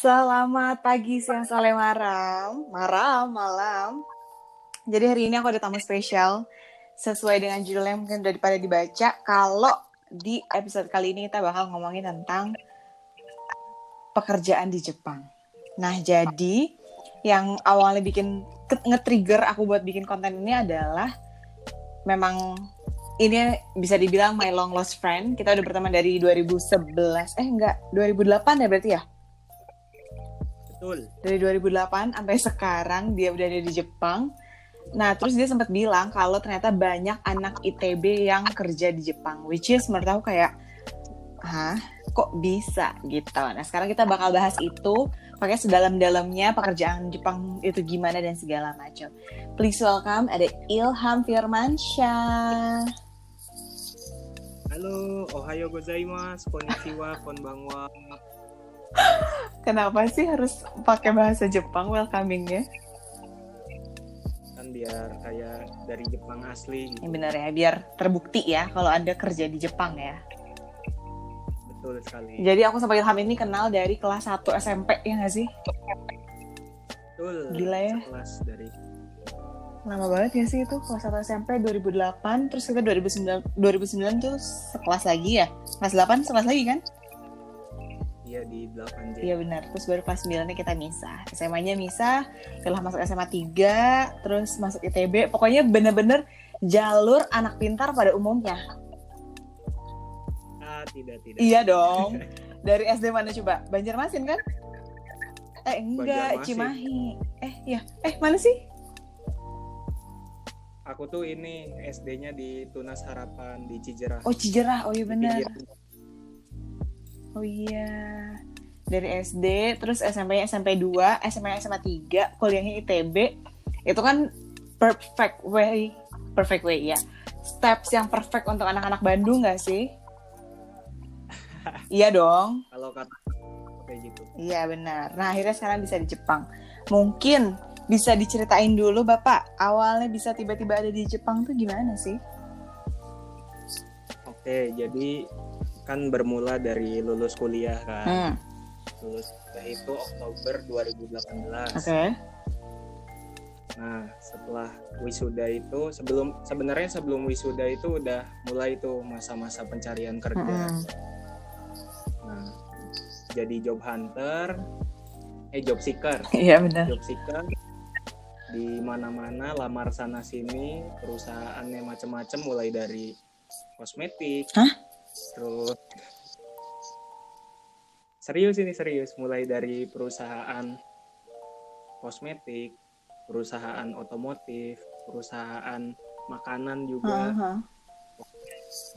Selamat pagi, siang, sore, malam. Malam, malam. Jadi hari ini aku ada tamu spesial. Sesuai dengan judulnya mungkin udah pada dibaca. Kalau di episode kali ini kita bakal ngomongin tentang pekerjaan di Jepang. Nah, jadi yang awalnya bikin nge-trigger aku buat bikin konten ini adalah memang ini bisa dibilang my long lost friend. Kita udah berteman dari 2011. Eh enggak, 2008 ya berarti ya? Betul. Dari 2008 sampai sekarang dia udah ada di Jepang. Nah, terus dia sempat bilang kalau ternyata banyak anak ITB yang kerja di Jepang, which is menurut aku kayak, hah, kok bisa gitu. Nah, sekarang kita bakal bahas itu, pakai sedalam-dalamnya pekerjaan Jepang itu gimana dan segala macam. Please welcome ada Ilham Firmansyah. Halo, ohayo gozaimasu, konnichiwa, konbanwa. Kenapa sih harus pakai bahasa Jepang welcomingnya? Kan biar kayak dari Jepang asli gitu. Ini benar ya, biar terbukti ya kalau Anda kerja di Jepang ya. Betul sekali. Jadi aku sama Ilham ini kenal dari kelas 1 SMP ya nggak sih? Betul. Gila ya. Kelas dari Lama banget ya sih itu kelas 1 SMP 2008 terus kita 2009 2009 tuh sekelas lagi ya. Kelas 8 sekelas lagi kan? Dia di 8J. Iya benar. Terus baru kelas 9 kita misah. SMA-nya misah, setelah masuk SMA 3, terus masuk ITB. Pokoknya bener-bener jalur anak pintar pada umumnya. Ah, tidak, tidak. Iya dong. Dari SD mana coba? Banjarmasin kan? Eh enggak. Cimahi. Eh iya. Eh mana sih? Aku tuh ini SD-nya di Tunas Harapan di Cijerah. Oh Cijerah. Oh iya benar. Oh iya. Dari SD, terus SMP SMP 2, SMA SMA 3, kuliahnya ITB. Itu kan perfect way, perfect way ya. Steps yang perfect untuk anak-anak Bandung gak sih? iya dong. Kalau kata kayak gitu. Iya benar. Nah akhirnya sekarang bisa di Jepang. Mungkin bisa diceritain dulu Bapak, awalnya bisa tiba-tiba ada di Jepang tuh gimana sih? Oke, jadi kan bermula dari lulus kuliah kan. Hmm, Lulus kuliah itu Oktober 2018. oke. Nah, setelah wisuda itu sebelum sebenarnya sebelum wisuda itu udah mulai tuh masa-masa pencarian kerja. Mm-mm. Nah, jadi job hunter, eh job seeker, Iya benar. job seeker di mana-mana lamar sana sini perusahaannya macam-macam mulai dari kosmetik, Hah? Terus serius ini serius mulai dari perusahaan kosmetik, perusahaan otomotif, perusahaan makanan juga Aha.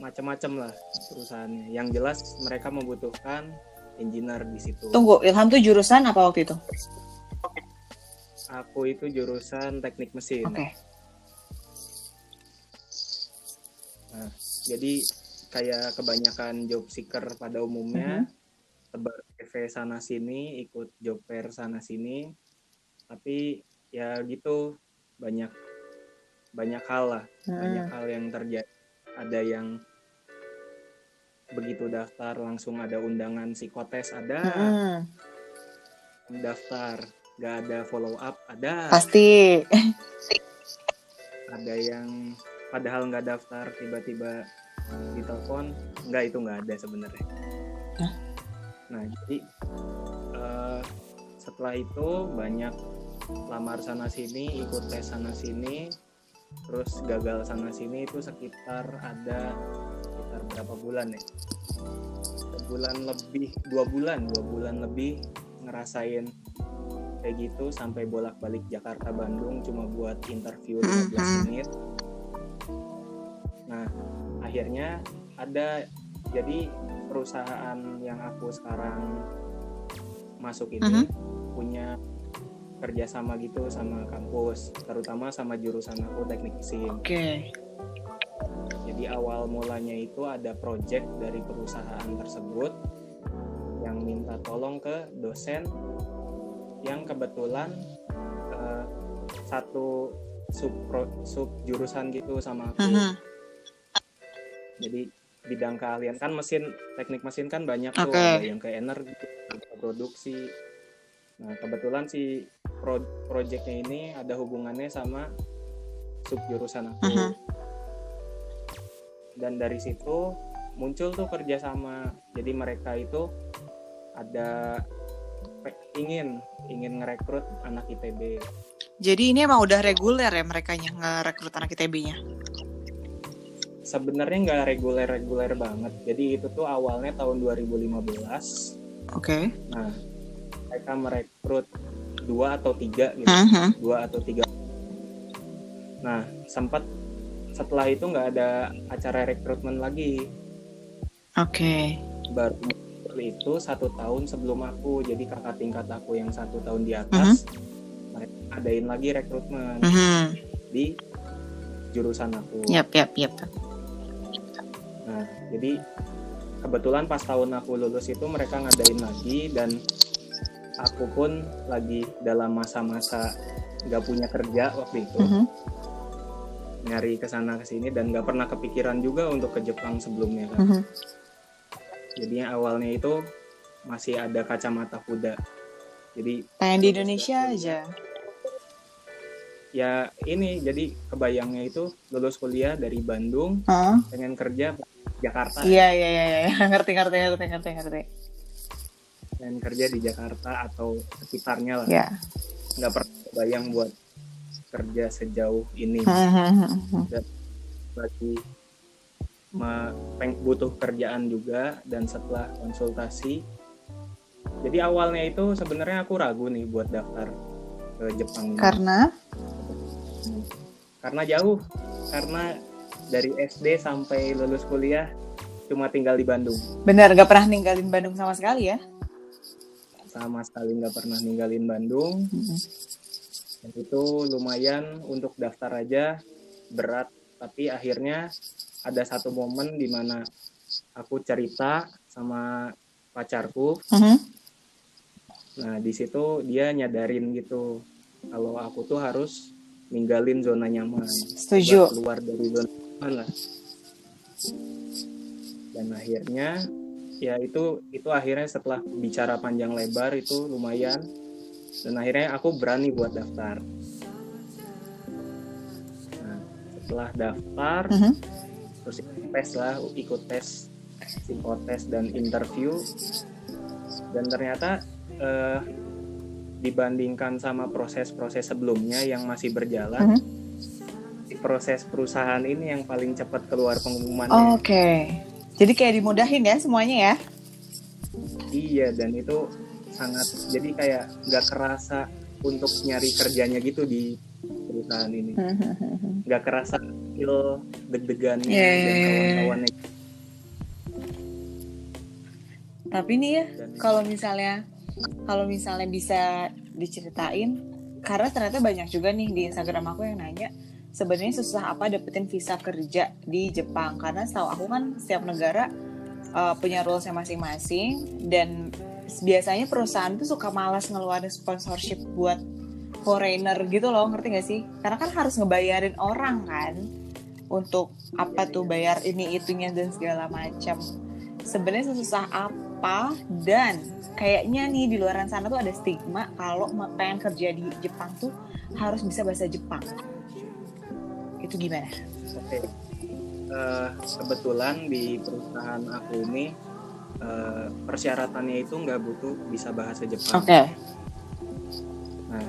macam-macam lah perusahaannya. Yang jelas mereka membutuhkan engineer di situ. Tunggu, Ilham tuh jurusan apa waktu itu? Aku itu jurusan teknik mesin. Oke. Nah, jadi kayak kebanyakan job seeker pada umumnya tebar CV sana sini, ikut job fair sana sini. Tapi ya gitu banyak banyak hal lah, banyak Hmm. hal yang terjadi. Ada yang begitu daftar langsung ada undangan psikotes ada, Mm-mm. daftar gak ada follow up ada, Pasti. ada yang padahal nggak daftar tiba-tiba ditelepon nggak itu nggak ada sebenarnya. Nah jadi eh, setelah itu banyak lamar sana sini ikut tes sana sini terus gagal sana sini itu sekitar ada sekitar berapa bulan ya? Sebulan lebih dua bulan dua bulan lebih ngerasain kayak gitu sampai bolak-balik Jakarta Bandung cuma buat interview 15 Mhm. menit. Nah akhirnya ada jadi perusahaan yang aku sekarang masuk ini punya kerjasama gitu sama kampus terutama sama jurusan aku teknik mesin Oke. jadi awal mulanya itu ada project dari perusahaan tersebut yang minta tolong ke dosen yang kebetulan eh, satu sub sub jurusan gitu sama aku. Mhm. Jadi bidang keahlian kan mesin teknik mesin kan banyak tuh Oke. ada yang ke energi, produksi, Nah, kebetulan si pro projectnya ini ada hubungannya sama sub jurusan aku. Mhm. Dan dari situ muncul tuh kerjasama. Jadi mereka itu ada ingin ingin ngerekrut anak ITB. Jadi ini emang udah reguler ya mereka ngerekrut anak ITB-nya. Sebenarnya nggak reguler-reguler banget. Jadi itu tuh awalnya tahun 2015. Oke. Nah, mereka merekrut dua atau tiga gitu. Mhm. dua atau tiga nah sempat setelah itu nggak ada acara rekrutmen lagi Oke. baru muncul itu satu tahun sebelum aku jadi kakak tingkat aku yang satu tahun di atas mereka adain lagi rekrutmen Mhm. di jurusan aku Yap, yap, yap. Nah jadi kebetulan pas tahun aku lulus itu mereka ngadain lagi dan aku pun lagi dalam masa-masa nggak punya kerja waktu itu Mhm. nyari ke sana ke sini dan nggak pernah kepikiran juga untuk ke Jepang sebelumnya kan. Mhm. Jadinya awalnya itu masih ada kacamata kuda. Jadi Pengen di Indonesia aja. ya ini jadi kebayangnya itu lulus kuliah dari Bandung Hah? pengen kerja Jakarta, Iya, iya, iya, iya. ngerti, ngerti, ngerti, ngerti, ngerti. pengen kerja di Jakarta atau sekitarnya lah. Ya. Nggak pernah kebayang buat kerja sejauh ini. Mhm. Lagi me- peng- butuh kerjaan juga dan setelah konsultasi jadi awalnya itu sebenarnya aku ragu nih buat daftar ke Jepang. Karena karena jauh karena dari SD sampai lulus kuliah cuma tinggal di Bandung benar gak pernah ninggalin Bandung sama sekali ya. sama sekali nggak pernah ninggalin Bandung dan itu lumayan untuk daftar aja berat tapi akhirnya ada satu momen di mana aku cerita sama pacarku Mhm. nah di situ dia nyadarin gitu kalau aku tuh harus ninggalin zona nyaman Setuju. keluar dari zona lah dan akhirnya ya itu itu akhirnya setelah bicara panjang lebar itu lumayan dan akhirnya aku berani buat daftar nah setelah daftar Mhm. terus ikut tes lah ikut tes psikotes dan interview dan ternyata eh, dibandingkan sama proses-proses sebelumnya yang masih berjalan Mhm. di proses perusahaan ini yang paling cepat keluar pengumumannya Oke. Jadi kayak dimudahin ya semuanya ya. iya dan itu sangat jadi kayak nggak kerasa untuk nyari kerjanya gitu di perusahaan ini nggak kerasa feel deg-degannya Iya, dan iya, iya. kawan-kawannya Tapi nih ya, kalau misalnya kalau misalnya bisa diceritain karena ternyata banyak juga nih di Instagram aku yang nanya sebenarnya susah apa dapetin visa kerja di Jepang? Karena setahu aku kan setiap negara uh, punya rulesnya masing-masing dan biasanya perusahaan tuh suka malas ngeluarin sponsorship buat foreigner gitu loh ngerti gak sih? Karena kan harus ngebayarin orang kan untuk apa tuh bayar ini itunya dan segala macam. Sebenarnya sesusah apa? Dan kayaknya nih di luaran sana tuh ada stigma kalau pengen kerja di Jepang tuh harus bisa bahasa Jepang itu gimana? Oke. Eh, kebetulan di perusahaan aku ini eh, persyaratannya itu nggak butuh bisa bahasa Jepang. Nah,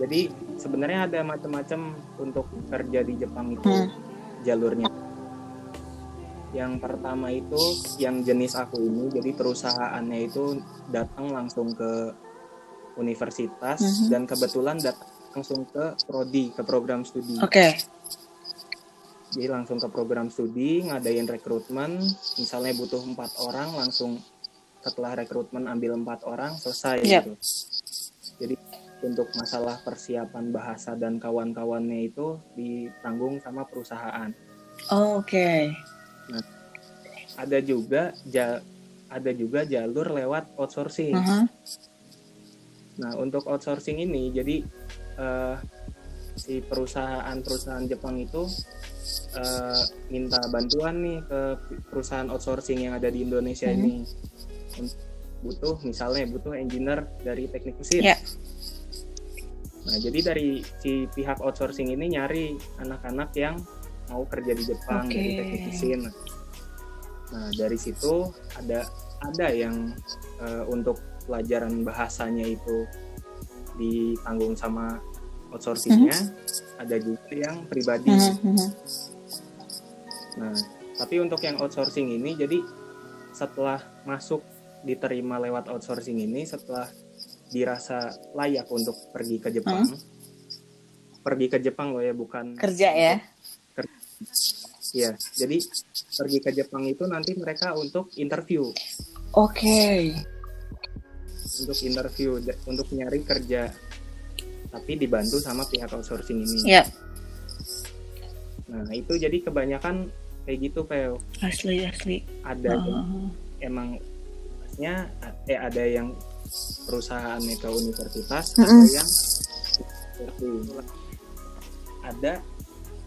jadi sebenarnya ada macam-macam untuk kerja di Jepang itu Hmm. jalurnya. Yang pertama itu yang jenis aku ini, jadi perusahaannya itu datang langsung ke universitas Mhm. dan kebetulan datang langsung ke prodi, ke program studi. Oke. Jadi langsung ke program studi, ngadain rekrutmen, misalnya butuh empat orang, langsung setelah rekrutmen ambil empat orang, selesai Yap. gitu. Jadi untuk masalah persiapan bahasa dan kawan-kawannya itu ditanggung sama perusahaan. Oke. Ada juga ja- ada juga jalur lewat outsourcing. Aha. Nah, untuk outsourcing ini jadi eh, si perusahaan-perusahaan Jepang itu eh, minta bantuan nih ke perusahaan outsourcing yang ada di Indonesia Mhm. ini. butuh misalnya butuh engineer dari teknik mesin. Ya. Nah, jadi dari si pihak outsourcing ini nyari anak-anak yang mau kerja di Jepang Oke. dari teknik mesin. Nah, dari situ ada ada yang eh, untuk pelajaran bahasanya itu ditanggung sama outsourcingnya, ada juga yang pribadi. Mhm, mhm. Nah, tapi untuk yang outsourcing ini, jadi setelah masuk diterima lewat outsourcing ini, setelah dirasa layak untuk pergi ke Jepang, pergi ke Jepang loh ya, bukan Kerja ya. ya. Jadi pergi ke Jepang itu nanti mereka untuk interview, Oke. untuk interview, untuk nyari kerja, tapi dibantu sama pihak outsourcing ini. Ya. Nah, itu jadi kebanyakan kayak gitu, Pel. Asli asli. Ada Heeh. emang nya eh ada yang perusahaan ke universitas Mm-mm. ada yang ada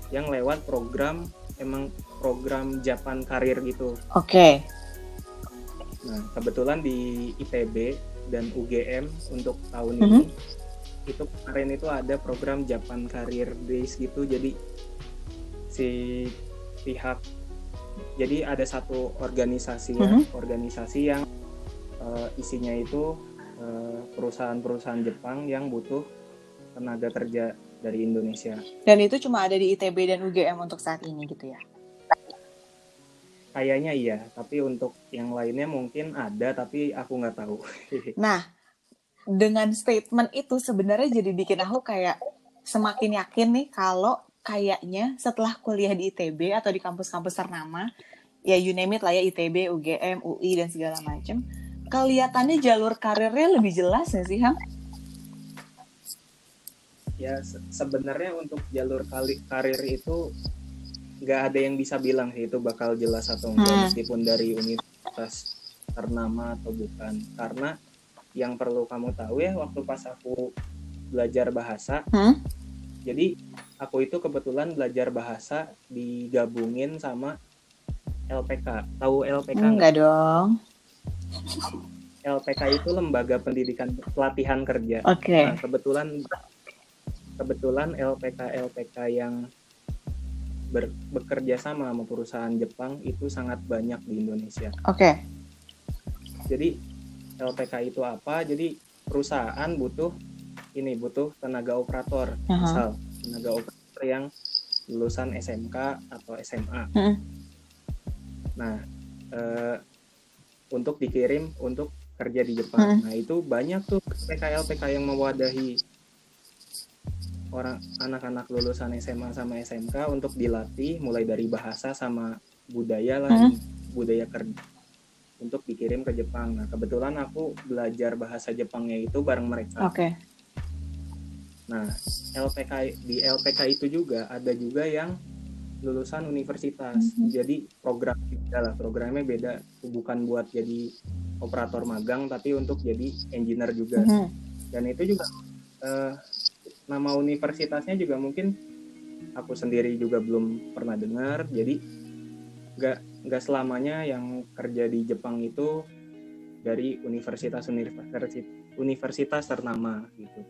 yang lewat program emang program Japan karir gitu Oke. nah kebetulan di ITB dan UGM untuk tahun Mhm. ini itu kemarin itu ada program Japan Career Days gitu jadi si pihak jadi ada satu organisasi ya Mhm. organisasi yang eh, isinya itu eh, perusahaan-perusahaan Jepang yang butuh tenaga kerja dari Indonesia Dan itu cuma ada di ITB dan UGM untuk saat ini gitu ya. kayaknya iya tapi untuk yang lainnya mungkin ada tapi aku nggak tahu Nah, dengan statement itu sebenarnya jadi bikin aku kayak semakin yakin nih kalau kayaknya setelah kuliah di ITB atau di kampus-kampus ternama, ya you name it lah ya ITB, UGM, UI dan segala macam, kelihatannya jalur karirnya lebih jelas nggak sih, Ham? ya se- sebenarnya untuk jalur kali karir itu nggak ada yang bisa bilang sih itu bakal jelas atau enggak Hmm. meskipun dari universitas ternama atau bukan karena yang perlu kamu tahu ya waktu pas aku belajar bahasa Hmm? jadi aku itu kebetulan belajar bahasa digabungin sama LPK tahu LPK nggak? Enggak dong. LPK itu lembaga pendidikan pelatihan kerja Oke. Nah, kebetulan kebetulan LPK LPK yang ber- bekerja sama sama perusahaan Jepang itu sangat banyak di Indonesia. Oke. Jadi LPK itu apa? Jadi perusahaan butuh ini butuh tenaga operator, Aha. misal tenaga operator yang lulusan SMK atau SMA. Mm-mm. Nah, eh, untuk dikirim untuk kerja di Jepang. Mm. Nah, itu banyak tuh LPK LPK yang mewadahi orang anak-anak lulusan SMA sama SMK untuk dilatih mulai dari bahasa sama budaya lah, budaya kerja untuk dikirim ke Jepang. Nah, kebetulan aku belajar bahasa Jepangnya itu bareng mereka. Oke. Nah, LPK di LPK itu juga ada juga yang lulusan universitas. Mhm. Jadi program beda lah, programnya beda. Bukan buat jadi operator magang, tapi untuk jadi engineer juga. Mhm. Dan itu juga eh, nama universitasnya juga mungkin aku sendiri juga belum pernah dengar. Jadi nggak nggak selamanya yang kerja di Jepang itu dari universitas universitas universitas ternama gitu.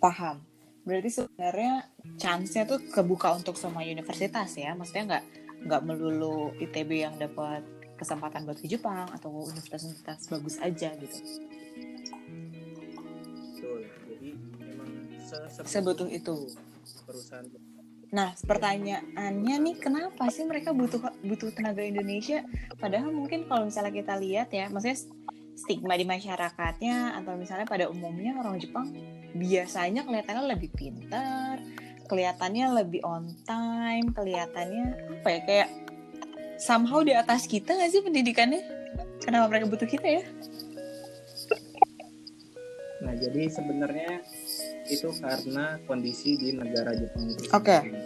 Paham. Berarti sebenarnya chance-nya tuh kebuka untuk semua universitas ya. Maksudnya nggak nggak melulu ITB yang dapat kesempatan buat ke Jepang atau universitas-universitas bagus aja gitu. Betul. Jadi memang se- Sebutuh itu. perusahaan. Nah, pertanyaannya nih kenapa sih mereka butuh butuh tenaga Indonesia? Padahal mungkin kalau misalnya kita lihat ya, maksudnya stigma di masyarakatnya atau misalnya pada umumnya orang Jepang biasanya kelihatannya lebih pintar, kelihatannya lebih on time, kelihatannya apa ya kayak somehow di atas kita nggak sih pendidikannya? Kenapa mereka butuh kita ya? Nah, jadi sebenarnya itu karena kondisi di negara Jepang itu. Oke. sendiri.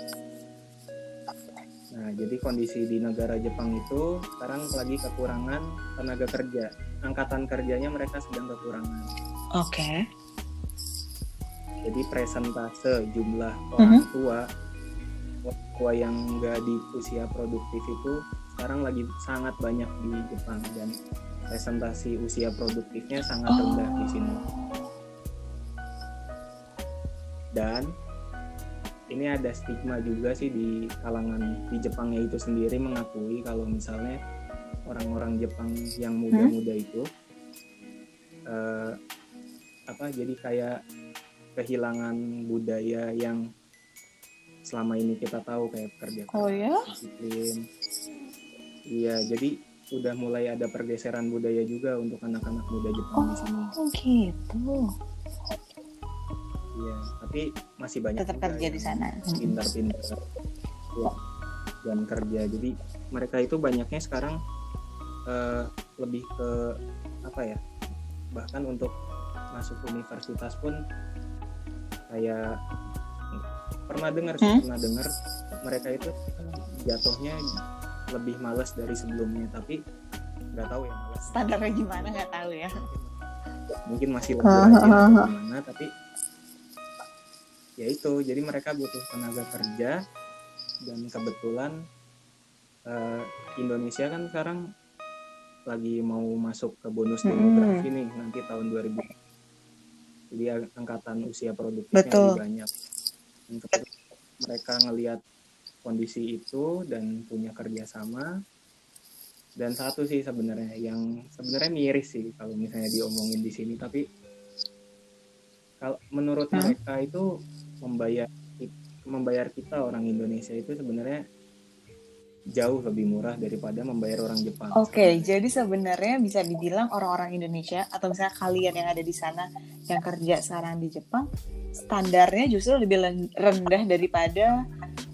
Nah, jadi kondisi di negara Jepang itu sekarang lagi kekurangan tenaga kerja. Angkatan kerjanya mereka sedang kekurangan. Oke. Jadi presentase jumlah orang Mhm. tua orang tua yang nggak di usia produktif itu sekarang lagi sangat banyak di Jepang dan presentasi usia produktifnya sangat rendah di sini. Dan ini ada stigma juga sih di kalangan di Jepangnya itu sendiri mengakui kalau misalnya orang-orang Jepang yang muda-muda itu eh, apa jadi kayak kehilangan budaya yang selama ini kita tahu kayak kerja Oh ya? disiplin. Iya, jadi udah mulai ada pergeseran budaya juga untuk anak-anak muda Jepang di sini. Oh gitu. Iya, tapi masih banyak Tetap kerja di sana. pintar-pintar ya, dan kerja. Jadi mereka itu banyaknya sekarang eh, lebih ke apa ya? Bahkan untuk masuk universitas pun kayak pernah dengar sih, Hmm? pernah dengar mereka itu jatuhnya lebih malas dari sebelumnya, tapi nggak tahu ya malas. Standarnya gimana nggak tahu ya. mungkin masih lebih rajin gimana tapi ya itu jadi mereka butuh tenaga kerja dan kebetulan eh, Indonesia kan sekarang lagi mau masuk ke bonus demografi nih nanti tahun 2000 jadi ang- angkatan usia produktifnya Betul. lebih banyak Dan mereka ngelihat kondisi itu dan punya kerjasama dan satu sih sebenarnya yang sebenarnya miris sih kalau misalnya diomongin di sini tapi kalau menurut Hmm? mereka itu membayar membayar kita orang Indonesia itu sebenarnya jauh lebih murah daripada membayar orang Jepang. Oke, jadi sebenarnya bisa dibilang orang-orang Indonesia atau misalnya kalian yang ada di sana yang kerja sekarang di Jepang, standarnya justru lebih rendah daripada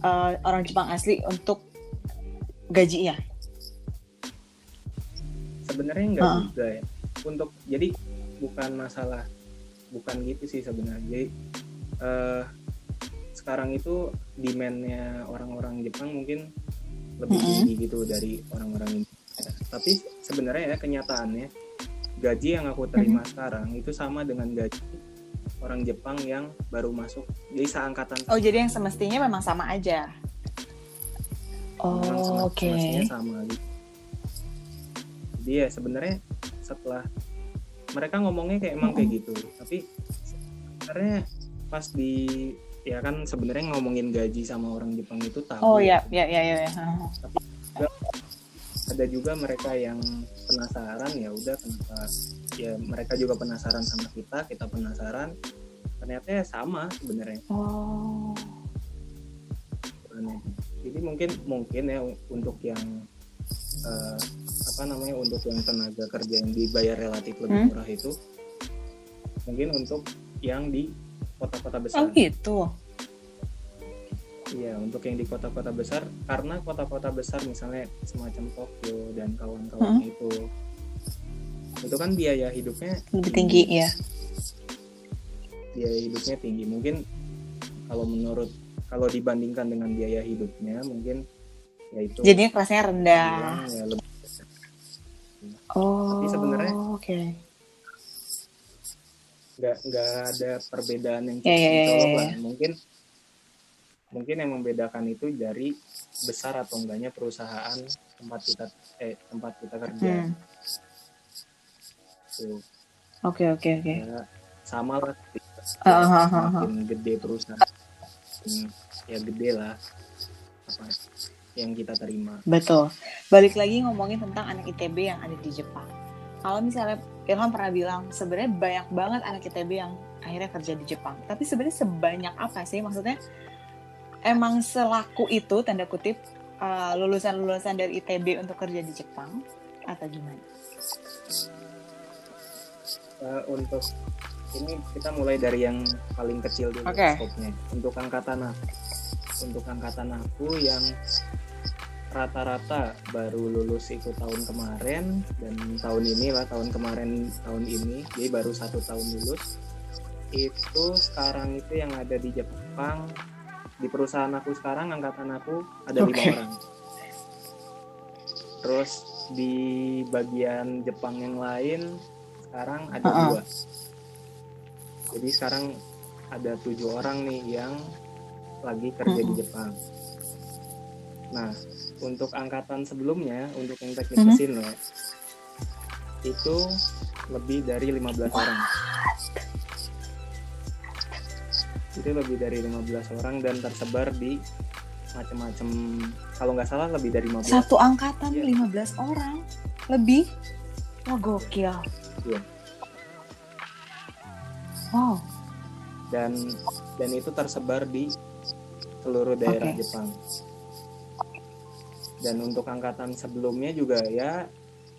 eh, orang Jepang asli untuk gajinya. Sebenarnya enggak Ah. juga ya. Untuk jadi bukan masalah bukan gitu sih sebenarnya. Jadi eh, sekarang itu demand-nya orang-orang Jepang mungkin lebih Mm-mm. tinggi gitu dari orang-orang Indonesia. Tapi sebenarnya ya kenyataannya gaji yang aku terima sekarang itu sama dengan gaji orang Jepang yang baru masuk jadi seangkatan Oh, jadi yang semestinya memang sama aja. Oh, oke. semestinya sama gitu. Jadi ya sebenarnya setelah mereka ngomongnya kayak emang kayak gitu, tapi sebenarnya pas di ya kan sebenarnya ngomongin gaji sama orang Jepang itu tabu. Oh ya, ya, ya, ya. ya. Ah. Ada juga mereka yang penasaran ya udah kenapa ya mereka juga penasaran sama kita, kita penasaran. Ternyata ya sama sebenarnya. Oh. Jadi mungkin mungkin ya untuk yang eh, apa namanya untuk yang tenaga kerja yang dibayar relatif lebih Hmm? murah itu mungkin untuk yang di kota-kota Oh besar. gitu. Iya, untuk yang di kota-kota besar karena kota-kota besar misalnya semacam Tokyo dan kawan-kawannya itu itu kan biaya hidupnya Lebih tinggi ya. biaya hidupnya tinggi. Mungkin kalau menurut kalau dibandingkan dengan biaya hidupnya mungkin ya itu Jadinya kelasnya rendah. ya lebih Oh. Tapi sebenarnya- Oke. Nggak nggak ada perbedaan yang Ya, ya, ya, mencolok ya, lah. Mungkin mungkin yang membedakan itu dari besar atau enggaknya perusahaan tempat kita eh tempat kita kerja. Hmm. Tuh, Oke, oke, oke. ya, sama lah. Ah, ah, ah, ah. Semakin gede perusahaan, semakin ya gede lah apa yang kita terima. Betul. Balik lagi ngomongin tentang anak ITB yang ada di Jepang. Kalau misalnya Ilham pernah bilang sebenarnya banyak banget anak ITB yang akhirnya kerja di Jepang. Tapi sebenarnya sebanyak apa sih? Maksudnya emang selaku itu tanda kutip uh, lulusan-lulusan dari ITB untuk kerja di Jepang atau gimana? Eh, untuk ini kita mulai dari yang paling kecil dulu skopnya. Untuk angkatan aku, untuk angkatan aku yang rata-rata baru lulus itu tahun kemarin dan tahun ini lah tahun kemarin tahun ini jadi baru satu tahun lulus itu sekarang itu yang ada di Jepang di perusahaan aku sekarang angkatan aku ada lima Oke. orang terus di bagian Jepang yang lain sekarang ada Uh-uh. dua jadi sekarang ada tujuh orang nih yang lagi kerja di Mm-mm. Jepang nah untuk angkatan sebelumnya untuk yang teknik Mhm. mesin loh itu lebih dari 15 orang. Itu lebih dari 15 orang dan tersebar di macam-macam kalau nggak salah lebih dari 15 Satu angkatan Iya. 15 orang. Lebih? Wah, gokil. Iya. Wow. dan dan itu tersebar di seluruh daerah Oke. Jepang. Dan untuk angkatan sebelumnya juga ya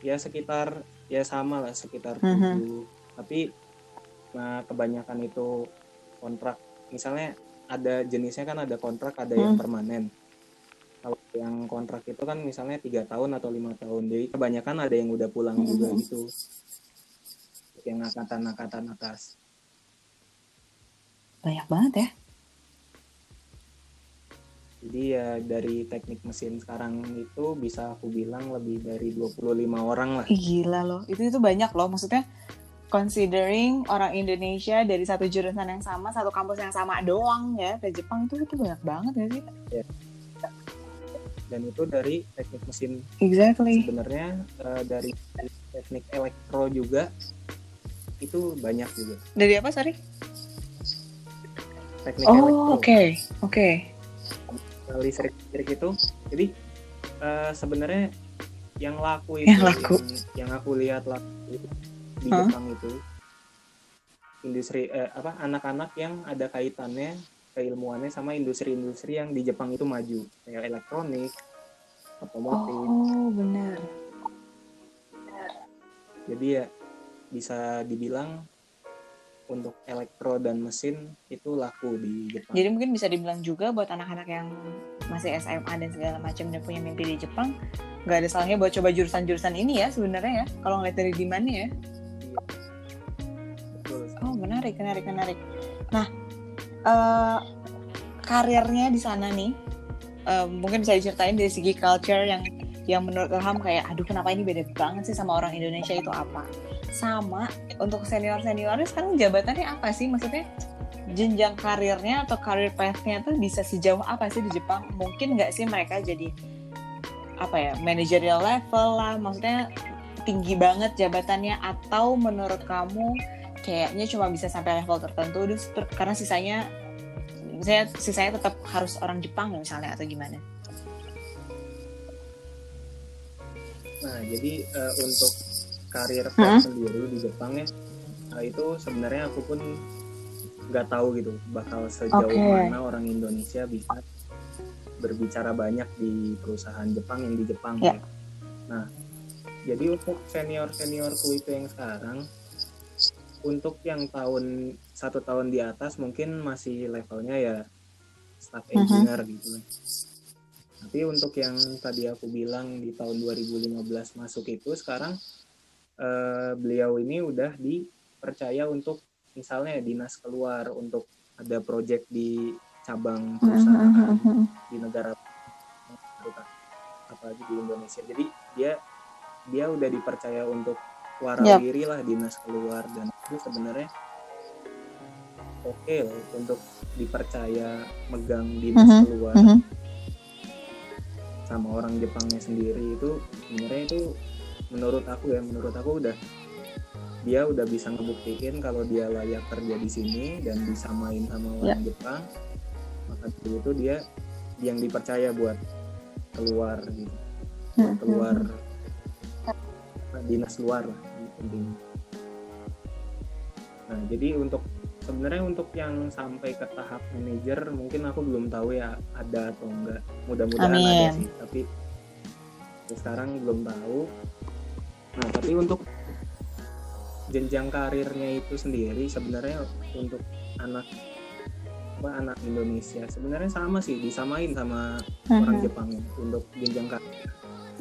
ya sekitar ya sama lah sekitar Mhm. tujuh. Tapi nah kebanyakan itu kontrak. Misalnya ada jenisnya kan ada kontrak, ada yang Hmm. permanen. Kalau yang kontrak itu kan misalnya tiga tahun atau lima tahun. Jadi kebanyakan ada yang udah pulang juga Mhm. gitu. Yang angkatan-angkatan atas. Banyak banget ya. Jadi ya dari teknik mesin sekarang itu bisa aku bilang lebih dari 25 orang lah. Gila loh. Itu itu banyak loh. Maksudnya considering orang Indonesia dari satu jurusan yang sama, satu kampus yang sama doang ya ke Jepang itu itu banyak banget ya sih? Dan itu dari teknik mesin Exactly. sebenarnya eh, dari teknik elektro juga itu banyak juga. Dari apa, sorry? Teknik Oh, oke. Oke. Listrik listrik itu. Jadi eh, sebenarnya yang laku itu Yang laku. yang, yang aku lihat laku itu di Hah? Jepang itu industri eh, apa anak-anak yang ada kaitannya keilmuannya sama industri-industri yang di Jepang itu maju kayak elektronik, otomotif. Oh, benar. Jadi ya bisa dibilang untuk elektro dan mesin itu laku di Jepang. Jadi mungkin bisa dibilang juga buat anak-anak yang masih SMA dan segala macam dan punya mimpi di Jepang, nggak ada salahnya buat coba jurusan-jurusan ini ya sebenarnya ya. Kalau ngeliat dari demandnya ya. Betul. Oh menarik, menarik, menarik. Nah, eh, karirnya di sana nih, eh, mungkin bisa diceritain dari segi culture yang yang menurut Ilham kayak, aduh kenapa ini beda banget sih sama orang Indonesia itu apa? Sama untuk senior seniornya sekarang jabatannya apa sih? Maksudnya jenjang karirnya atau career path-nya tuh bisa sejauh apa sih di Jepang? Mungkin nggak sih mereka jadi apa ya managerial level lah, maksudnya tinggi banget jabatannya atau menurut kamu kayaknya cuma bisa sampai level tertentu terus ter- karena sisanya saya sisanya tetap harus orang Jepang misalnya atau gimana? Nah, jadi eh, untuk karir Hmm. sendiri di Jepang ya, nah, itu sebenarnya aku pun nggak tahu gitu bakal sejauh Oke. mana orang Indonesia bisa berbicara banyak di perusahaan Jepang yang di Jepang Ya. ya. Nah, jadi untuk senior seniorku itu yang sekarang, untuk yang tahun satu tahun di atas mungkin masih levelnya ya staff Mhm. engineer gitu. Tapi untuk yang tadi aku bilang di tahun 2015 masuk itu sekarang eh, beliau ini udah dipercaya untuk misalnya dinas keluar untuk ada project di cabang perusahaan di negara apalagi di Indonesia. Jadi dia dia udah dipercaya untuk warawiri lah dinas keluar dan itu sebenarnya oke loh untuk dipercaya megang dinas Mhm, keluar mhm. sama orang Jepangnya sendiri itu sebenarnya itu menurut aku ya menurut aku udah dia udah bisa ngebuktiin kalau dia layak kerja di sini dan disamain sama orang Jepang. Maka dari itu dia yang dipercaya buat keluar gitu. Buat keluar dinas luar lah intinya. Nah jadi untuk sebenarnya untuk yang sampai ke tahap manajer mungkin aku belum tahu ya ada atau enggak. Mudah-mudahan ada sih tapi sekarang belum tahu nah tapi untuk jenjang karirnya itu sendiri sebenarnya untuk anak apa anak Indonesia sebenarnya sama sih disamain sama orang Mhm. Jepang untuk jenjang karir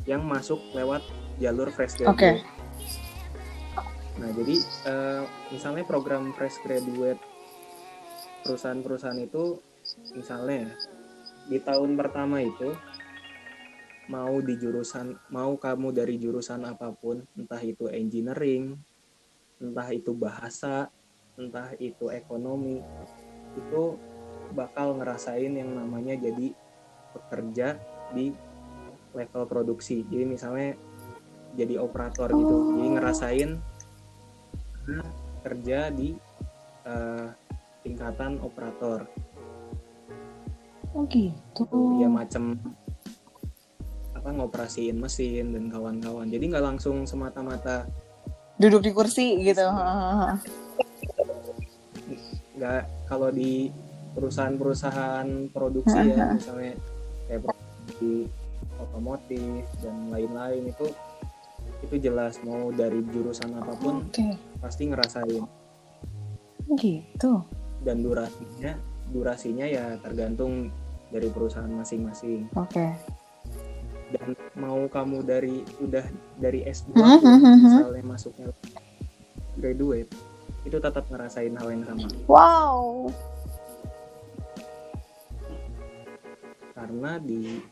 yang masuk lewat jalur fresh graduate. Nah jadi eh, misalnya program fresh graduate perusahaan-perusahaan itu misalnya ya, di tahun pertama itu mau di jurusan mau kamu dari jurusan apa pun entah itu engineering entah itu bahasa entah itu ekonomi itu bakal ngerasain yang namanya jadi pekerja di level produksi jadi misalnya jadi operator gitu Oh. jadi ngerasain kerja di eh, tingkatan operator Oh gitu. ya macam apa ngoperasiin mesin dan kawan-kawan jadi nggak langsung semata-mata Duduk di kursi gitu. nggak kalau di perusahaan-perusahaan produksi ya misalnya kayak produksi otomotif dan lain-lain itu itu jelas mau dari jurusan apa pun Oke. pasti ngerasain Gitu. dan durasinya durasinya ya tergantung dari perusahaan masing-masing Oke. Dan mau kamu dari udah dari S2 Hmm, pun, hmm, hmm, hmm. misalnya masuknya graduate itu tetap ngerasain hal yang sama Wow. karena di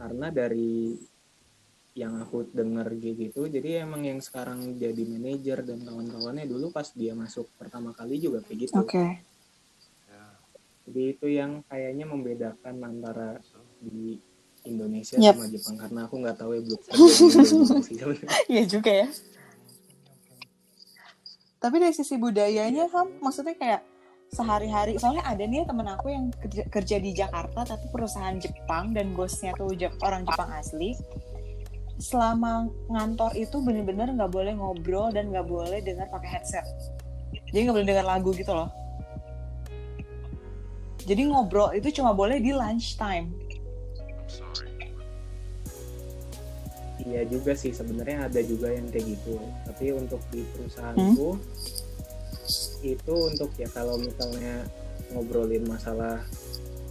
karena dari yang aku kayak gitu jadi emang yang sekarang jadi manajer dan kawan-kawannya dulu pas dia masuk pertama kali juga kayak gitu Oke. jadi itu yang kayaknya membedakan antara di Indonesia Yap. sama Jepang karena aku nggak tahu ya belum. Iya juga ya. Tapi dari sisi budayanya, Ham, maksudnya kayak sehari-hari, soalnya ada nih temen aku yang kerja, kerja di Jakarta, tapi perusahaan Jepang, dan bosnya tuh Jep- orang Jepang asli. Selama ngantor itu bener-bener nggak boleh ngobrol dan nggak boleh dengar pakai headset. Jadi nggak boleh dengar lagu gitu loh. Jadi ngobrol itu cuma boleh di lunch time. Iya juga sih sebenarnya ada juga yang kayak gitu. Tapi untuk di perusahaanku itu untuk ya kalau misalnya ngobrolin masalah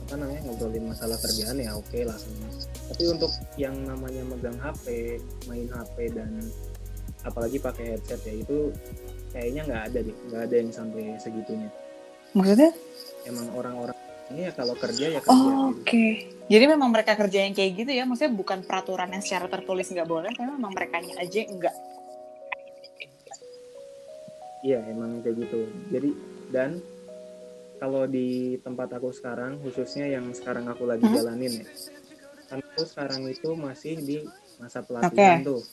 apa namanya ngobrolin masalah kerjaan ya oke lah semua. Tapi untuk yang namanya megang HP, main HP dan apalagi pakai headset ya itu kayaknya nggak ada deh, nggak ada yang sampai segitunya. Maksudnya? Emang orang-orang ini ya kalau kerja ya kerja. Oh. Oke. Jadi memang mereka kerja yang kayak gitu ya, maksudnya bukan peraturan yang secara tertulis nggak boleh, tapi memang mereka aja enggak. Iya emang kayak gitu. Jadi dan kalau di tempat aku sekarang khususnya yang sekarang aku lagi Hmm? jalanin ya, kan aku sekarang itu masih di masa pelatihan tuh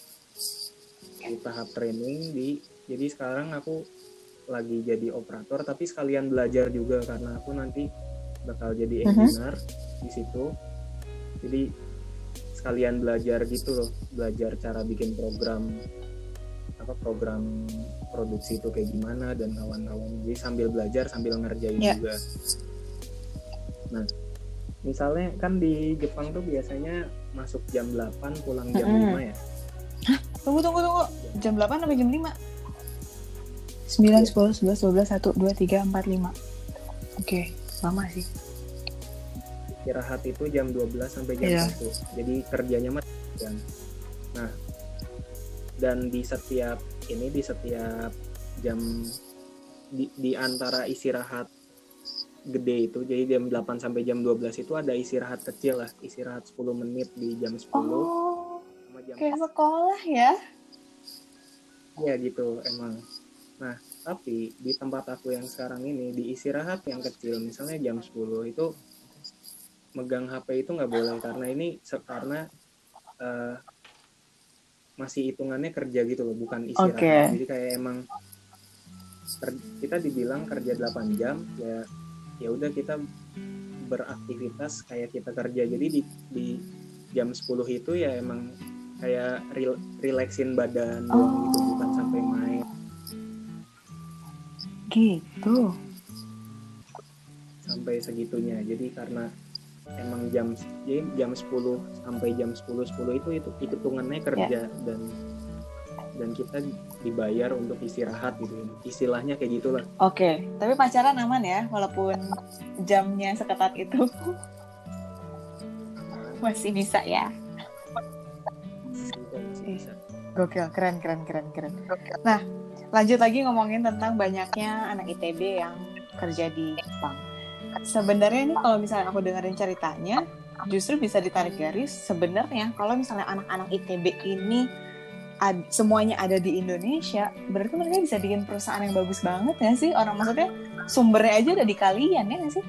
di tahap training di jadi sekarang aku lagi jadi operator tapi sekalian belajar juga karena aku nanti bakal jadi Mhm. engineer di situ jadi sekalian belajar gitu loh belajar cara bikin program apa program produksi itu kayak gimana dan kawan-kawan jadi sambil belajar sambil ngerjain Ya. juga nah misalnya kan di Jepang tuh biasanya masuk jam 8 pulang jam Mm-mm. 5 ya Tunggu, tunggu, tunggu. Jam 8 sampai jam 5? 9, 10, 11, 12, 1, 2, 3, 4, 5. Oke, lama sih. istirahat itu jam 12 sampai jam Iya. 1 jadi kerjanya mah jam nah dan di setiap ini di setiap jam di, di antara istirahat gede itu jadi jam 8 sampai jam 12 itu ada istirahat kecil lah istirahat 10 menit di jam 10 Oh, sama jam kayak sekolah ya? ya gitu emang nah tapi di tempat aku yang sekarang ini di istirahat yang kecil misalnya jam 10 itu megang HP itu nggak boleh karena ini karena eh, masih hitungannya kerja gitu loh bukan istirahat. Oke. jadi kayak emang kita dibilang kerja 8 jam ya ya udah kita beraktivitas kayak kita kerja. Jadi di, di jam 10 itu ya emang kayak rel- relaxin badan doang gitu Gitu. sampai segitunya jadi karena emang jam jadi jam 10 sampai jam 10 10 itu itu hitungannya kerja dan dan kita dibayar untuk istirahat gitu istilahnya kayak gitulah Oke, tapi pacaran aman ya, walaupun jamnya seketat itu. Masih bisa ya. Masih bisa. Gokil, keren, keren, keren, keren. Nah, lanjut lagi ngomongin tentang banyaknya anak ITB yang kerja di Jepang. Sebenarnya ini kalau misalnya aku dengerin ceritanya, justru bisa ditarik garis sebenarnya kalau misalnya anak-anak ITB ini ad- semuanya ada di Indonesia, berarti mereka bisa bikin perusahaan yang bagus banget ya sih? Orang maksudnya sumbernya aja ada di kalian ya nggak sih?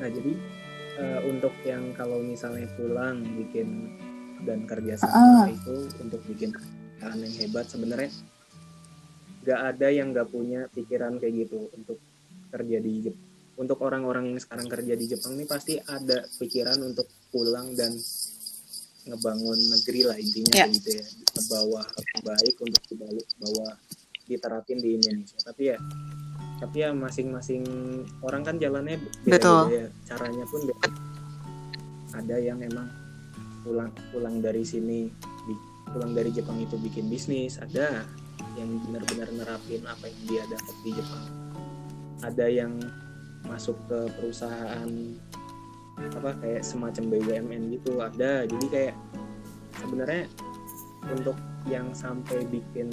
nah jadi eh, untuk yang kalau misalnya pulang bikin dan kerja sama itu untuk bikin perusahaan yang hebat sebenarnya. Nggak ada yang nggak punya pikiran kayak gitu untuk kerja di Jepang untuk orang-orang yang sekarang kerja di Jepang ini pasti ada pikiran untuk pulang dan ngebangun negeri lah intinya Ya. kayak gitu ya. Ngebawa hal baik untuk dibalik bawa diterapin di Indonesia. Tapi ya tapi ya masing-masing orang kan jalannya Betul. beda-beda ya. Caranya pun beda. Ada yang emang pulang pulang dari sini pulang dari Jepang itu bikin bisnis ada yang benar-benar nerapin apa yang dia dapat di Jepang ada yang masuk ke perusahaan apa kayak semacam BUMN gitu ada jadi kayak sebenarnya untuk yang sampai bikin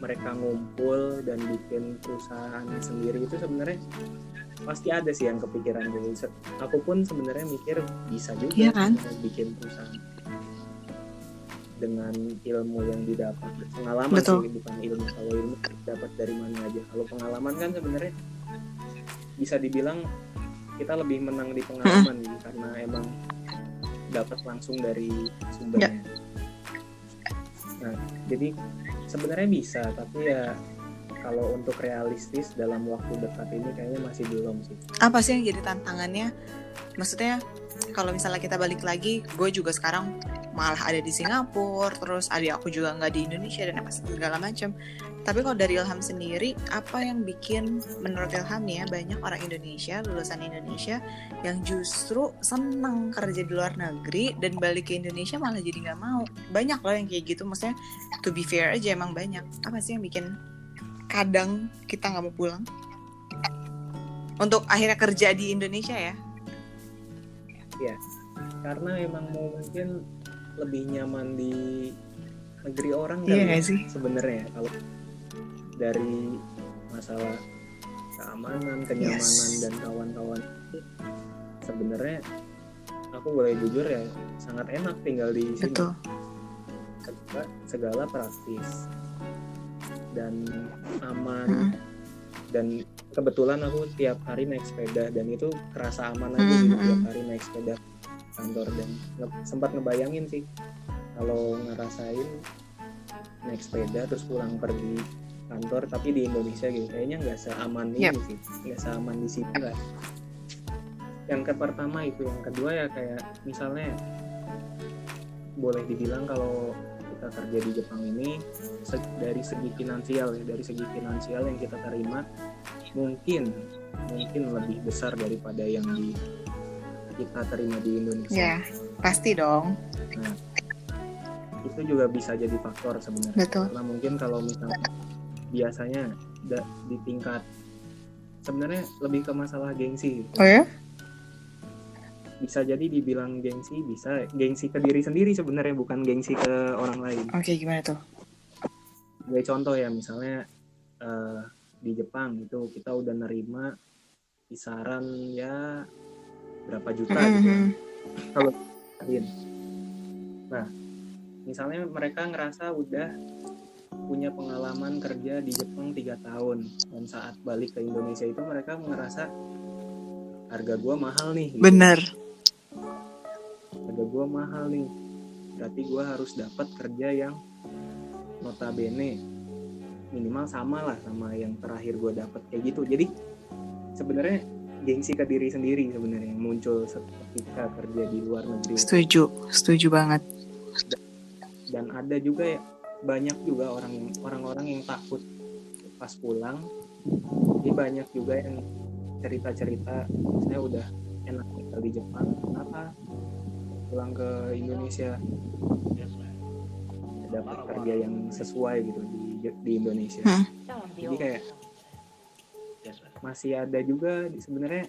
mereka ngumpul dan bikin perusahaan sendiri itu sebenarnya pasti ada sih yang kepikiran dulu. Aku pun sebenarnya mikir bisa juga Iya kan? bikin perusahaan dengan ilmu yang didapat. Pengalaman Betul. sih bukan ilmu. Kalau ilmu dapat dari mana aja. Kalau pengalaman kan sebenarnya bisa dibilang kita lebih menang di pengalaman gitu, karena emang dapat langsung dari sumbernya. Nah jadi sebenarnya bisa tapi ya kalau untuk realistis dalam waktu dekat ini kayaknya masih belum sih. Apa sih yang jadi tantangannya? Maksudnya kalau misalnya kita balik lagi gue juga sekarang malah ada di Singapura terus adik aku juga nggak di Indonesia dan apa segala macam. Tapi kalau dari Ilham sendiri apa yang bikin menurut Ilham ya banyak orang Indonesia lulusan Indonesia yang justru senang kerja di luar negeri dan balik ke Indonesia malah jadi nggak mau? Banyak loh yang kayak gitu maksudnya to be fair aja emang banyak. Apa sih yang bikin kadang kita nggak mau pulang? Untuk akhirnya kerja di Indonesia ya karena emang mau mungkin lebih nyaman di negeri orang Iya ya, sih? sebenarnya kalau dari masalah keamanan kenyamanan Yes. dan kawan-kawan sebenarnya aku boleh jujur ya sangat enak tinggal di sini betul segala, segala praktis dan aman Mm. Dan kebetulan aku tiap hari naik sepeda dan itu kerasa aman aja Mm, gitu mm. tiap hari naik sepeda kantor dan nge- sempat ngebayangin sih kalau ngerasain naik sepeda terus pulang pergi kantor tapi di Indonesia gitu kayaknya nggak seaman ini Yep. sih nggak seaman di sini lah yang ke pertama itu yang kedua ya kayak misalnya boleh dibilang kalau kita kerja di Jepang ini dari segi finansial ya dari segi finansial yang kita terima mungkin mungkin lebih besar daripada yang di kita terima di Indonesia. Ya pasti dong. Itu juga bisa jadi faktor sebenarnya. Betul. Karena mungkin kalau misalnya biasanya di tingkat sebenarnya lebih ke masalah gengsi. Oh ya bisa jadi dibilang gengsi bisa gengsi ke diri sendiri sebenarnya bukan gengsi ke orang lain oke gimana tuh Kayak contoh ya misalnya eh, di Jepang itu kita udah nerima kisaran ya berapa juta gitu ya. Mhm. kalau. Nah, misalnya mereka ngerasa udah punya pengalaman kerja di Jepang tiga tahun dan saat balik ke Indonesia itu mereka ngerasa harga gua mahal nih. gitu. bener Harga gua mahal nih. Berarti gua harus dapat kerja yang notabene minimal sama lah sama yang terakhir gua dapat kayak gitu. Jadi sebenarnya gengsi ke diri sendiri sebenarnya yang muncul ketika kerja di luar negeri. setuju setuju banget dan ada juga ya banyak juga orang yang orang-orang yang takut pas pulang jadi banyak juga yang cerita-cerita saya udah enak tinggal di Jepang kenapa pulang ke Indonesia. Dapat kerja yang sesuai gitu di di Indonesia. Hmm. jadi kayak masih ada juga di- sebenarnya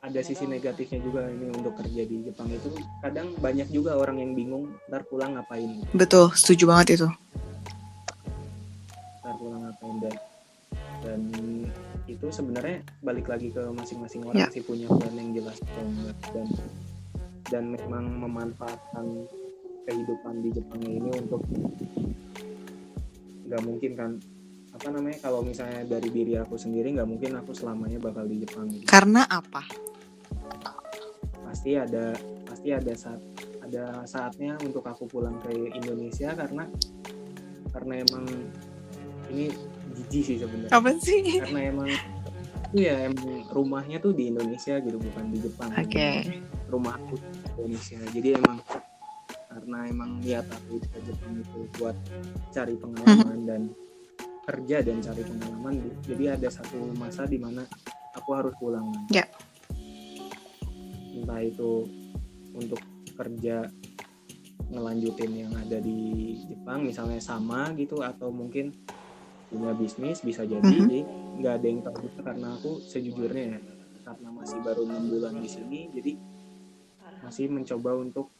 ada sisi negatifnya juga ini untuk kerja di Jepang itu. Kadang banyak juga orang yang bingung ntar pulang ngapain? Betul setuju banget itu. Ntar pulang ngapain dan dan itu sebenarnya balik lagi ke masing-masing orang Ya. sih punya plan yang jelas atau enggak. Dan dan memang memanfaatkan kehidupan di Jepang ini untuk nggak mungkin kan apa namanya kalau misalnya dari diri aku sendiri nggak mungkin aku selamanya bakal di Jepang gitu. karena apa pasti ada pasti ada saat ada saatnya untuk aku pulang ke Indonesia karena karena emang ini jijik sih sebenarnya Apa sih? karena emang itu ya emang rumahnya tuh di Indonesia gitu bukan di Jepang Oke. rumah aku di Indonesia jadi emang karena emang niat aku ke Jepang itu buat cari pengalaman dan kerja dan cari pengalaman jadi ada satu masa di mana aku harus pulang Ya. entah itu untuk kerja ngelanjutin yang ada di Jepang misalnya sama gitu atau mungkin punya bisnis bisa jadi Mhm. jadi nggak ada yang tahu juga karena aku sejujurnya ya karena masih baru enam bulan di sini jadi masih mencoba untuk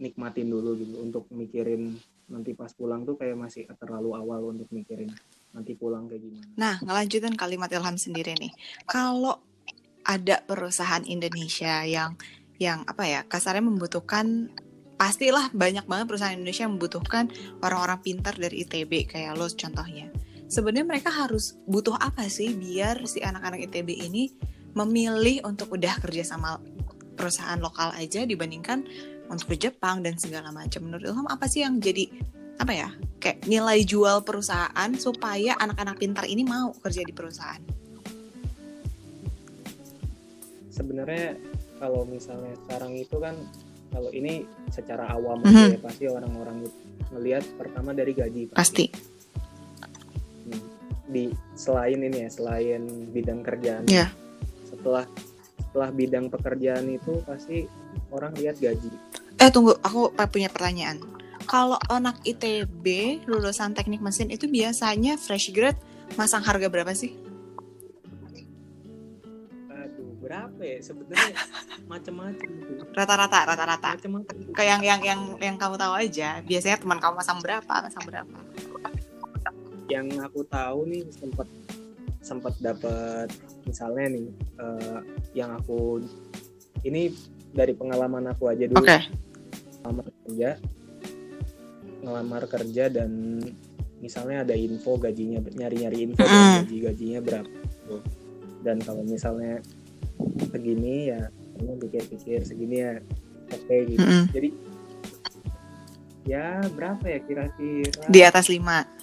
nikmatin dulu gitu untuk mikirin nanti pas pulang tuh kayak masih terlalu awal untuk mikirin nanti pulang kayak gimana Nah, ngelanjutin kalimat Ilham sendiri nih. Kalau ada perusahaan Indonesia yang yang apa ya kasarnya membutuhkan pastilah banyak banget perusahaan Indonesia yang membutuhkan orang-orang pintar dari ITB kayak lo contohnya. Sebenarnya mereka harus butuh apa sih biar si anak-anak ITB ini memilih untuk udah kerja sama perusahaan lokal aja dibandingkan untuk ke Jepang dan segala macam. Menurut Ilham apa sih yang jadi apa ya kayak nilai jual perusahaan supaya anak-anak pintar ini mau kerja di perusahaan. sebenarnya kalau misalnya sekarang itu kan kalau ini secara awam Mhm. aja ya pasti orang-orang itu ngelihat pertama dari gaji Pasti. Hmm. di selain ini ya selain bidang kerjaan Iya. setelah setelah bidang pekerjaan itu pasti orang lihat gaji Eh tunggu, aku punya pertanyaan. Kalau anak ITB lulusan teknik mesin itu biasanya fresh grade masang harga berapa sih? aduh berapa ya sebenarnya macam-macam Rata-rata, rata-rata. macam-macam Kayak yang yang yang yang kamu tahu aja. Biasanya teman kamu masang berapa, masang berapa? yang aku tahu nih sempat sempat dapat misalnya nih eh, yang aku ini dari pengalaman aku aja dulu Oke. ngelamar kerja ngelamar kerja dan misalnya ada info gajinya nyari-nyari info Mm. gaji gajinya berapa gitu. dan kalau misalnya segini ya kamu pikir-pikir segini ya oke gitu Mm-mm. jadi ya berapa ya kira-kira Di atas 5.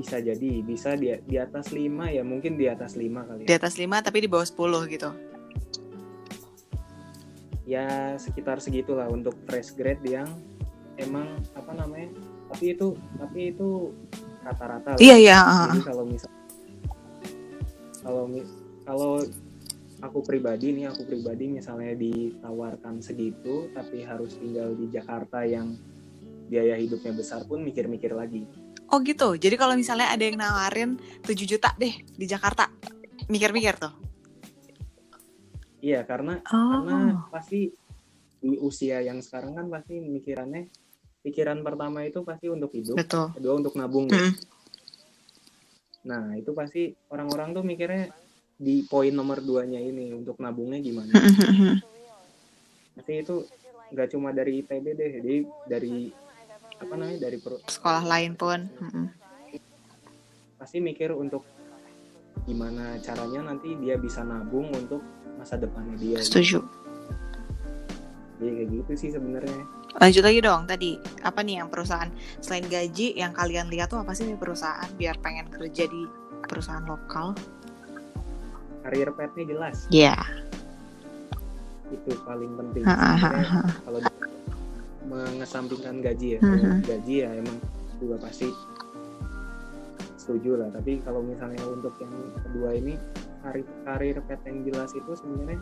Bisa jadi bisa di di atas 5 ya mungkin di atas 5 kali Di ya. atas 5 tapi di bawah 10 gitu. ya sekitar segitulah untuk fresh grade yang emang apa namanya tapi itu tapi itu rata-rata. Iya, iya. Jadi kalau misal kalau kalau aku pribadi nih aku pribadi misalnya ditawarkan segitu tapi harus tinggal di Jakarta yang biaya hidupnya besar pun mikir-mikir lagi Oh gitu. Jadi kalau misalnya ada yang nawarin 7 juta deh di Jakarta, mikir-mikir tuh. iya karena karena pasti di usia yang sekarang kan pasti mikirannya pikiran pertama itu pasti untuk hidup betul. kedua untuk nabung. Mm. nah itu pasti orang-orang tuh mikirnya di poin nomor duanya ini untuk nabungnya gimana pasti itu nggak cuma dari ITB deh jadi dari apa namanya dari per- Sekolah lain pun. Pasti mikir untuk gimana caranya nanti dia bisa nabung untuk masa depannya dia Setuju. jadi kayak gitu sih sebenarnya Lanjut lagi dong tadi. Apa nih yang perusahaan selain gaji yang kalian lihat tuh apa sih nih perusahaan biar pengen kerja di perusahaan lokal? career path-nya jelas Iya. itu paling penting Ha, ha, ha. kalau di- mengesampingkan gaji ya Mhm. kalau gaji ya emang juga pasti setuju lah tapi kalau misalnya untuk yang kedua ini karir karir path yang jelas itu sebenarnya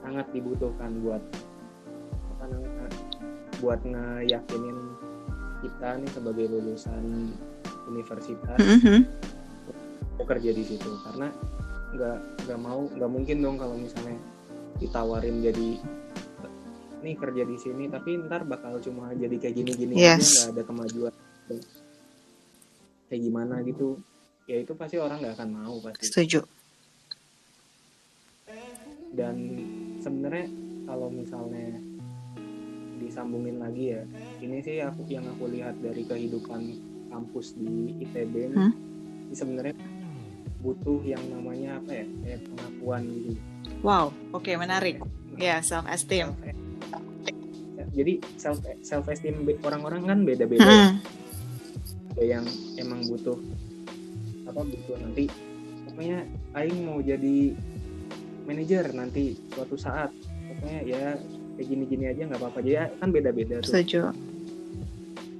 sangat dibutuhkan buat apa namanya buat ngeyakinin kita nih sebagai lulusan universitas Mm-mm. mau kerja di situ karena nggak nggak mau nggak mungkin dong kalau misalnya ditawarin jadi nih kerja di sini tapi ntar bakal cuma jadi kayak gini-gini aja Yes. nggak ada kemajuan kayak gimana gitu ya itu pasti orang nggak akan mau pasti Setuju. dan sebenarnya kalau misalnya disambungin lagi ya ini sih aku yang aku lihat dari kehidupan kampus di ITB ini Hmm? sebenarnya butuh yang namanya apa ya kayak pengakuan gitu Wow, oke menarik. Ya, self esteem. Jadi self self esteem orang-orang kan beda-beda. Mm-mm. ada yang emang butuh apa butuh nanti. Pokoknya aing mau jadi manajer nanti suatu saat. Pokoknya ya kayak gini-gini aja nggak apa-apa. Jadi kan beda-beda tuh. Setuju.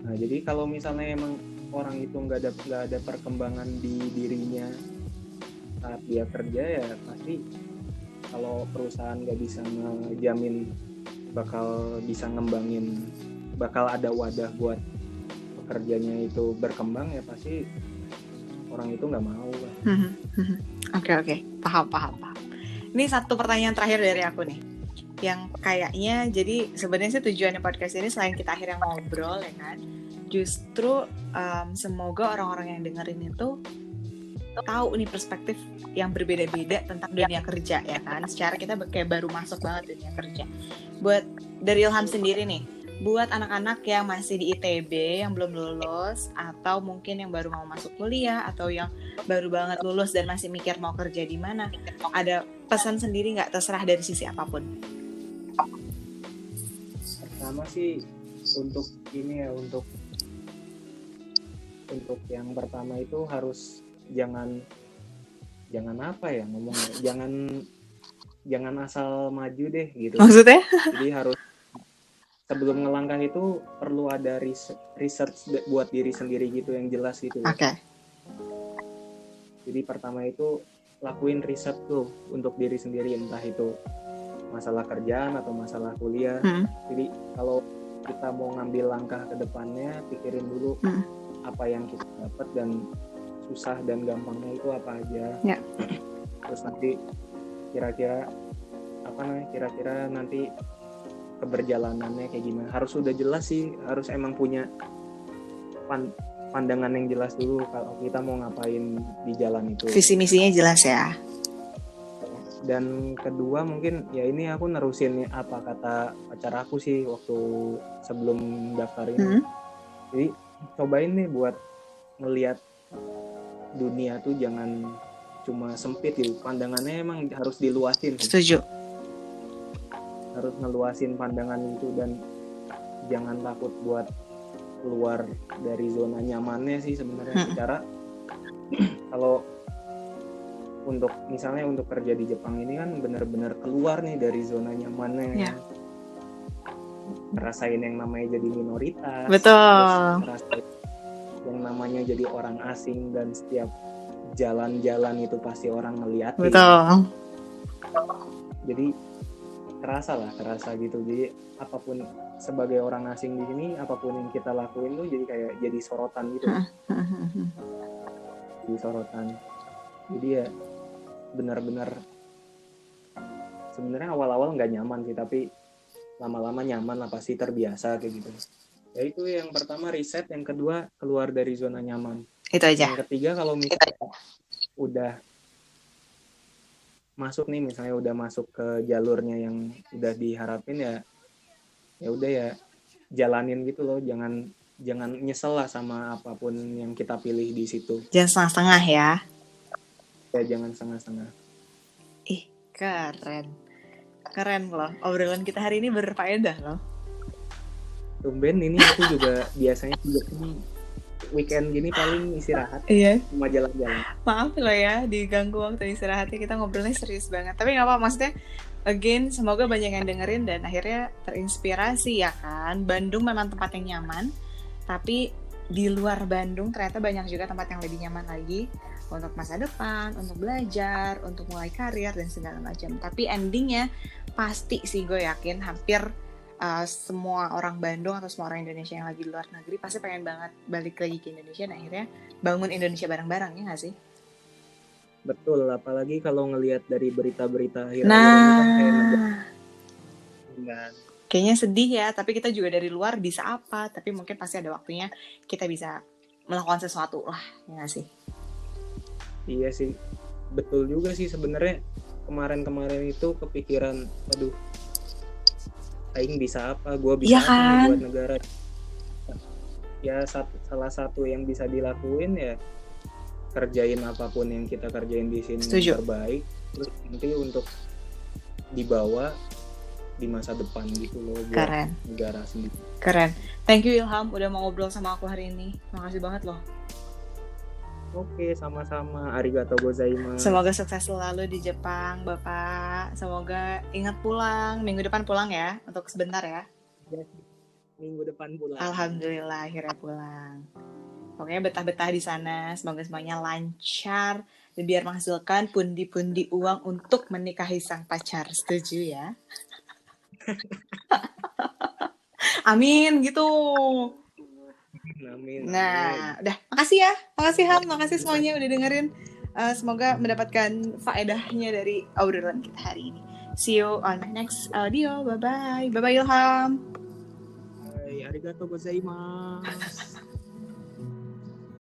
Nah jadi kalau misalnya emang orang itu nggak ada nggak ada perkembangan di dirinya saat dia kerja ya pasti kalau perusahaan nggak bisa ngejamin bakal bisa ngembangin bakal ada wadah buat pekerjanya itu berkembang ya pasti orang itu nggak mau. Mhm, mhm. Oke oke, paham paham paham. Ini satu pertanyaan terakhir dari aku nih, yang kayaknya jadi sebenarnya sih tujuannya podcast ini selain kita akhirnya ngobrol ya kan, justru em, semoga orang-orang yang dengerin itu tahu nih perspektif yang berbeda-beda tentang dunia kerja ya kan. Secara kita kayak baru masuk banget dunia kerja. Buat dari Ilham sendiri nih, buat anak-anak yang masih di ITB yang belum lulus atau mungkin yang baru mau masuk kuliah atau yang baru banget lulus dan masih mikir mau kerja di mana ada pesan sendiri nggak terserah dari sisi apa pun Pertama sih untuk ini ya untuk untuk yang pertama itu harus jangan jangan apa ya ngomongnya jangan jangan asal maju deh gitu. maksudnya Jadi harus sebelum ngelangkah itu perlu ada res- research de- buat diri sendiri gitu yang jelas gitu. oke Jadi pertama itu lakuin riset tuh untuk diri sendiri entah itu masalah kerjaan atau masalah kuliah. Hmm. Jadi kalau kita mau ngambil langkah ke depannya, pikirin dulu Hmm. apa yang kita dapat dan susah dan gampangnya itu apa aja. Ya. Terus nanti kira-kira apa namanya? Kira-kira nanti keberjalanannya kayak gimana? Harus sudah jelas sih, harus emang punya pan- pandangan yang jelas dulu kalau kita mau ngapain di jalan itu. visi misinya jelas ya dan kedua mungkin ya ini aku nerusin apa kata pacar aku sih waktu sebelum daftar ini Hmm. jadi cobain nih buat ngelihat dunia tuh jangan cuma sempit gitu. Pandangannya emang harus diluasin. Setuju. Harus ngeluasin pandangan itu dan jangan takut buat keluar dari zona nyamannya sih sebenarnya. Hmm. secara kalau untuk misalnya untuk kerja di Jepang ini kan benar-benar keluar nih dari zona nyamannya. Ya. ngerasain yang namanya jadi minoritas betul. terus ngerasain yang namanya jadi orang asing dan setiap jalan-jalan itu pasti orang ngeliatin. Betul. Jadi kerasa lah kerasa gitu. Jadi apa pun sebagai orang asing di sini apa pun yang kita lakuin tuh jadi kayak jadi sorotan gitu. Jadi sorotan. Jadi ya benar-benar sebenarnya awal-awal nggak nyaman sih tapi lama-lama nyaman lah pasti terbiasa kayak gitu ya itu yang pertama riset yang kedua keluar dari zona nyaman. Itu aja. Yang ketiga kalau misalnya udah masuk nih misalnya udah masuk ke jalurnya yang udah diharapin ya ya udah ya jalanin gitu loh. Jangan jangan nyesel lah sama apa pun yang kita pilih di situ. Jangan setengah-setengah ya. Ya jangan setengah-setengah. Ih keren. Keren loh. Obrolan kita hari ini berfaedah loh tumben ini aku juga biasanya juga ini weekend gini paling istirahat iya. cuma jalan-jalan. Maaf loh ya diganggu waktu istirahatnya kita ngobrolnya serius banget. Tapi nggak apa maksudnya again semoga banyak yang dengerin dan akhirnya terinspirasi ya kan? Bandung memang tempat yang nyaman tapi di luar Bandung ternyata banyak juga tempat yang lebih nyaman lagi untuk masa depan, untuk belajar, untuk mulai karir dan segala macam. Tapi endingnya pasti sih gue yakin hampir uh, semua orang Bandung atau semua orang Indonesia yang lagi di luar negeri pasti pengen banget balik lagi ke Indonesia dan akhirnya bangun Indonesia bareng-bareng ya nggak sih? betul apalagi kalau ngelihat dari berita-berita ini kan Nah, kan. kayaknya sedih ya, tapi kita juga dari luar bisa apa, tapi mungkin pasti ada waktunya kita bisa melakukan sesuatu lah, ya nggak sih? Iya sih, betul juga sih sebenarnya kemarin-kemarin itu kepikiran, aduh, Aing bisa apa, gue bisa apa nih kan? buat negara. Ya sat- salah satu yang bisa dilakuin ya kerjain apa pun yang kita kerjain di sini Setuju. yang terbaik, terus nanti untuk dibawa di masa depan gitu loh buat Keren. negara sendiri. Keren. Thank you Ilham udah mau ngobrol sama aku hari ini. Makasih banget loh. Oke, sama-sama. Arigato gozaimasu. Semoga sukses selalu di Jepang, Bapak. Semoga ingat pulang. Minggu depan pulang ya, untuk sebentar ya. Minggu depan pulang. Alhamdulillah akhirnya pulang. Pokoknya betah-betah di sana. Semoga semuanya lancar dan biar menghasilkan pundi-pundi uang untuk menikahi sang pacar. Setuju ya? Amin gitu. Amin. Nah, udah. Makasih ya. Makasih Ham. Makasih semuanya udah dengerin. Eh, semoga mendapatkan faedahnya dari obrolan kita hari ini. See you on my next audio. Bye-bye. Bye-bye Ilham. Hai, arigato gozaimasu.